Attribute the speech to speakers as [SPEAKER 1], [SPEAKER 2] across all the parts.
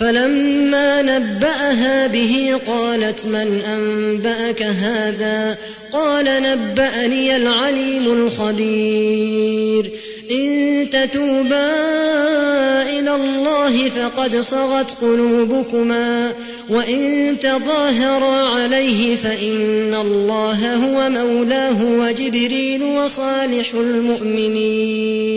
[SPEAKER 1] فلما نبأها به قالت من أنبأك هذا؟ قال نبأني العليم الخبير. إن تتوبا إلى الله فقد صغت قلوبكما وإن تظاهرا عليه فإن الله هو مولاه وجبريل وصالح المؤمنين.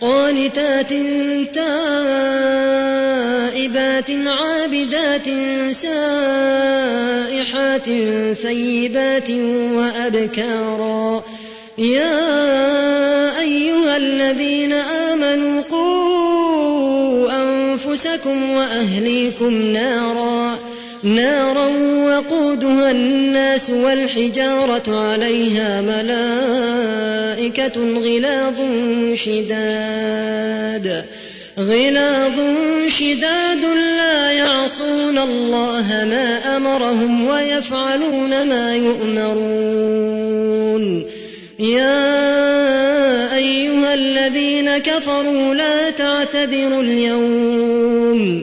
[SPEAKER 1] قانتات تائبات عابدات سائحات سيبات وأبكارا. يا أيها الذين آمنوا قوا أنفسكم وأهليكم نارا. نارا وقودها الناس والحجارة عليها ملائكة غلاظ شداد. غلاظ شداد لا يعصون الله ما أمرهم ويفعلون ما يؤمرون. يا أيها الذين كفروا لا تعتذروا اليوم.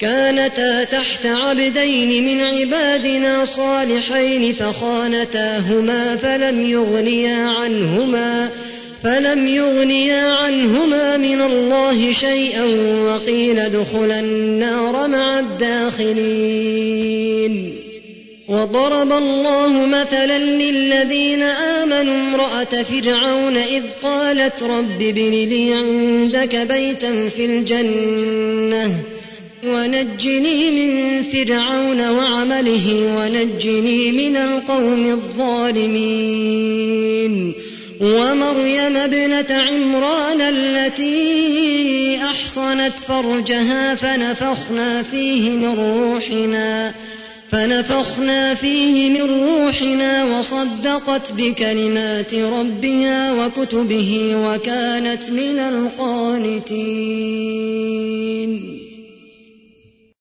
[SPEAKER 1] كانتا تحت عبدين من عبادنا صالحين فخانتاهما فلم يغنيا عنهما فلم يغنيا عنهما من الله شيئا وقيل ادخلا النار مع الداخلين. وضرب الله مثلا للذين آمنوا امرأة فرعون إذ قالت رب ابن لي عندك بيتا في الجنة. ونجني من فرعون وعمله ونجني من القوم الظالمين. ومريم ابنة عمران التي أحصنت فرجها فنفخنا فيه من روحنا فنفخنا فيه من روحنا وصدقت بكلمات ربها وكتبه وكانت من القانتين.